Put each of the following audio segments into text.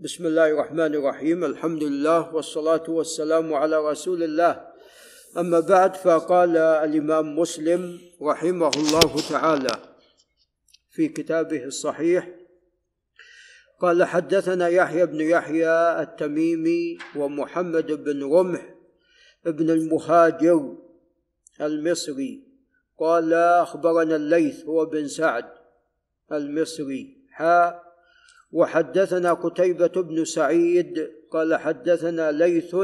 بسم الله الرحمن الرحيم الحمد لله والصلاة والسلام على رسول الله أما بعد فقال الإمام مسلم رحمه الله تعالى في كتابه الصحيح قال حدثنا يحيى بن يحيى التميمي ومحمد بن رمح بن المهاجر المصري قال أخبرنا الليث هو بن سعد المصري حاء وحدثنا قتيبة بن سعيد قال حدثنا ليث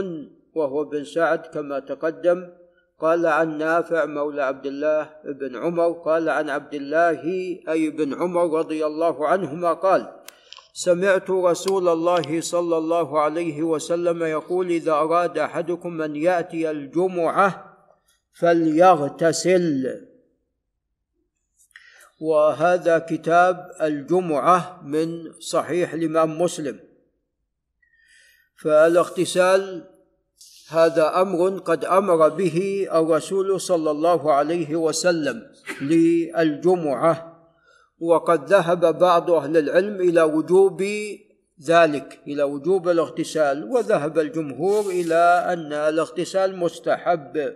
وهو بن سعد كما تقدم قال عن نافع مولى عبد الله بن عمر قال عن عبد الله أي بن عمر رضي الله عنهما قال سمعت رسول الله صلى الله عليه وسلم يقول إذا أراد أحدكم أن يأتي الجمعة فليغتسل. وهذا كتاب الجمعة من صحيح الإمام مسلم. فالاغتسال هذا أمر قد أمر به الرسول صلى الله عليه وسلم للجمعة وقد ذهب بعض أهل العلم إلى وجوب ذلك إلى وجوب الاغتسال وذهب الجمهور إلى أن الاغتسال مستحب.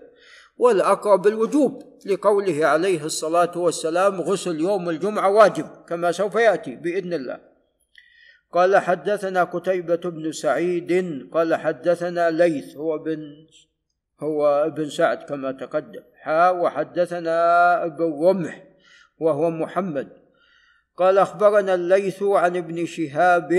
والأقرب الوجوب لقوله عليه الصلاة والسلام غسل يوم الجمعة واجب كما سوف يأتي بإذن الله. قال حدثنا قتيبة بن سعيد قال حدثنا ليث هو بن هو ابن سعد كما تقدم. حا وحدثنا ابن رمح وهو محمد. قال أخبرنا الليث عن ابن شهاب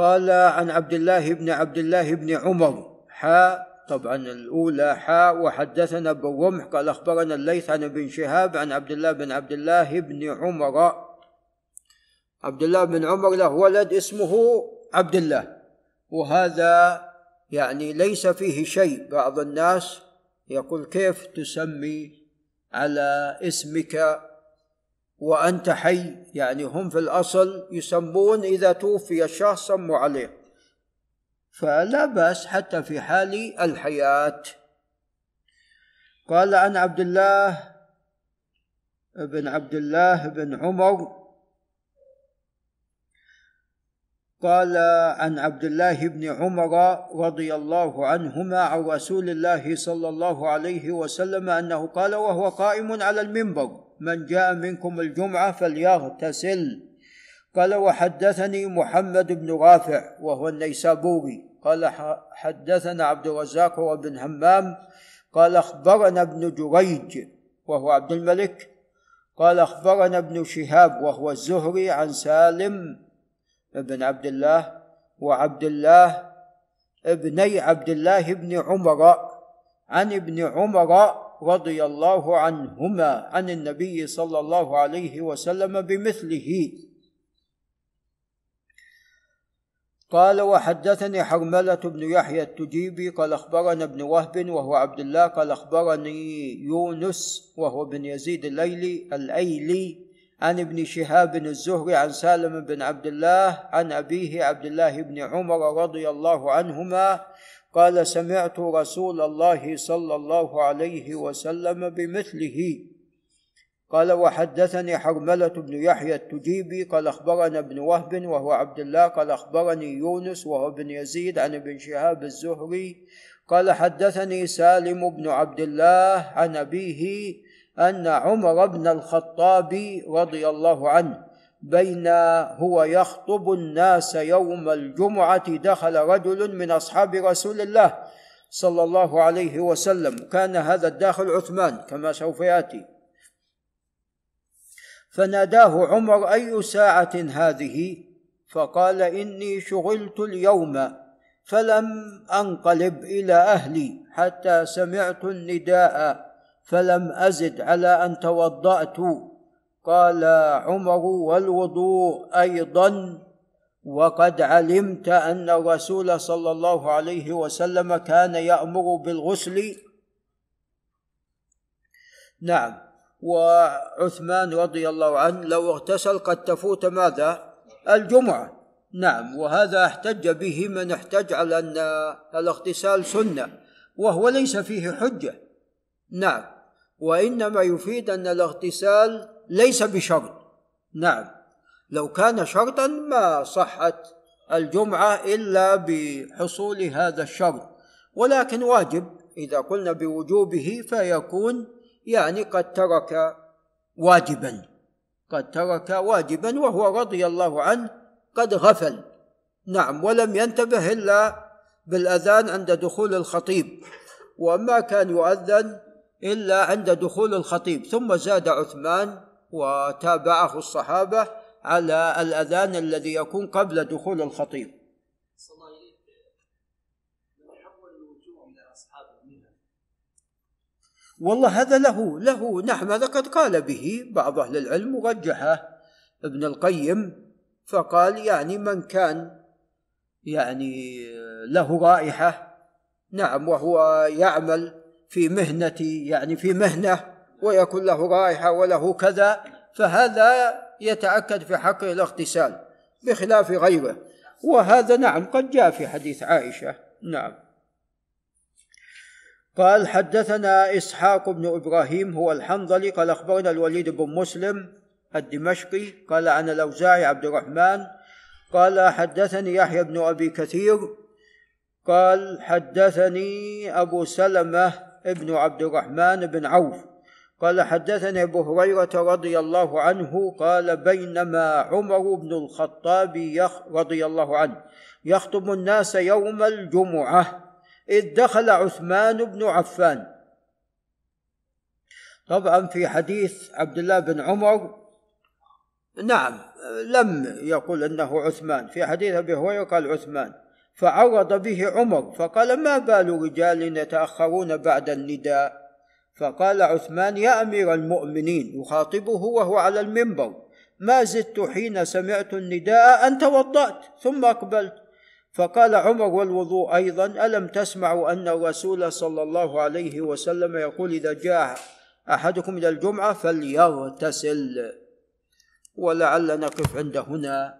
قال عن عبد الله بن عبد الله بن عمر حاء طبعا الأولى حاء وحدثنا أبو رمح قال أخبرنا الليث عن ابن شهاب عن عبد الله بن عبد الله بن عمر. عبد الله بن عمر له ولد اسمه عبد الله وهذا يعني ليس فيه شيء. بعض الناس يقول كيف تسمي على اسمك وأنت حي. يعني هم في الأصل يسمون إذا توفي الشخص سموا عليه. فلا بأس حتى في حال الحياة. قال عن عبد الله بن عبد الله بن عمر. قال عن عبد الله بن عمر رضي الله عنهما عن رسول الله صلى الله عليه وسلم أنه قال وهو قائم على المنبر. من جاء منكم الجمعة فليغتسل قال وحدثني محمد بن رافع وهو النيسابوري. قال حدثنا عبد الرزاق وابن همام. قال أخبرنا ابن جريج وهو عبد الملك. قال أخبرنا ابن شهاب وهو الزهري عن سالم بن عبد الله وعبد الله ابني عبد الله بن عمر عن ابن عمر رضي الله عنهما عن النبي صلى الله عليه وسلم بمثله. قال وحدثني حرملة بن يحيى التجيبي قال أخبرنا ابن وهب وهو عبد الله قال أخبرني يونس وهو بن يزيد الليلي الأيلي عن ابن شهاب الزهري عن سالم بن عبد الله عن أبيه عبد الله بن عمر رضي الله عنهما قال سمعت رسول الله صلى الله عليه وسلم بمثله. قال وحدثني حرملة بن يحيى التجيبي قال أخبرنا ابن وهب وهو عبد الله قال أخبرني يونس وهو ابن يزيد عن ابن شهاب الزهري قال حدثني سالم بن عبد الله عن أبيه أن عمر بن الخطاب رضي الله عنه بين هو يخطب الناس يوم الجمعة دخل رجل من أصحاب رسول الله صلى الله عليه وسلم. كان هذا الداخل عثمان كما سوف يأتي. فناداه عمر أي ساعة هذه؟ فقال إني شغلت اليوم فلم أنقلب إلى أهلي حتى سمعت النداء فلم أزد على أن توضأت. قال عمر والوضوء أيضا وقد علمت أن الرسول صلى الله عليه وسلم كان يأمر بالغسل. نعم. وعثمان رضي الله عنه لو اغتسل قد تفوت ماذا؟ الجمعة. نعم. وهذا احتج به من احتج على أن الاغتسال سنة وهو ليس فيه حجة. نعم. وإنما يفيد أن الاغتسال ليس بشرط. نعم. لو كان شرطا ما صحت الجمعة إلا بحصول هذا الشرط. ولكن واجب إذا قلنا بوجوبه فيكون يعني قد ترك واجبا. قد ترك واجبا وهو رضي الله عنه قد غفل. نعم ولم ينتبه إلا بالأذان عند دخول الخطيب. وما كان يؤذن إلا عند دخول الخطيب. ثم زاد عثمان وتابعه الصحابة على الأذان الذي يكون قبل دخول الخطيب. والله هذا له له نعم هذا قد قال به بعض أهل العلم ورجحه ابن القيم فقال يعني من كان يعني له رائحة نعم وهو يعمل في مهنة يعني في مهنة ويكون له رائحة وله كذا فهذا يتأكد في حقه الاغتسال بخلاف غيره. وهذا نعم قد جاء في حديث عائشة. نعم. قال حدثنا إسحاق بن إبراهيم هو الحنظلي قال أخبرنا الوليد بن مسلم الدمشقي قال عن الأوزاعي عبد الرحمن قال حدثني يحيى بن أبي كثير قال حدثني أبو سلمة ابن عبد الرحمن بن عوف قال حدثني أبو هريرة رضي الله عنه قال بينما عمر بن الخطاب يخ رضي الله عنه يخطب الناس يوم الجمعة إذ دخل عثمان بن عفان. طبعا في حديث عبد الله بن عمر نعم لم يقل أنه عثمان في حديث أبي هريرة قال عثمان فعرض به عمر فقال ما بال رجال يتأخرون بعد النداء؟ فقال عثمان يا أمير المؤمنين يخاطبه وهو على المنبر ما زدت حين سمعت النداء أن توضأت ثم أقبلت. فقال عمر والوضوء أيضا ألم تسمعوا أن الرسول صلى الله عليه وسلم يقول إذا جاء أحدكم إلى الجمعة فليغتسل؟ ولعل نقف عند هنا.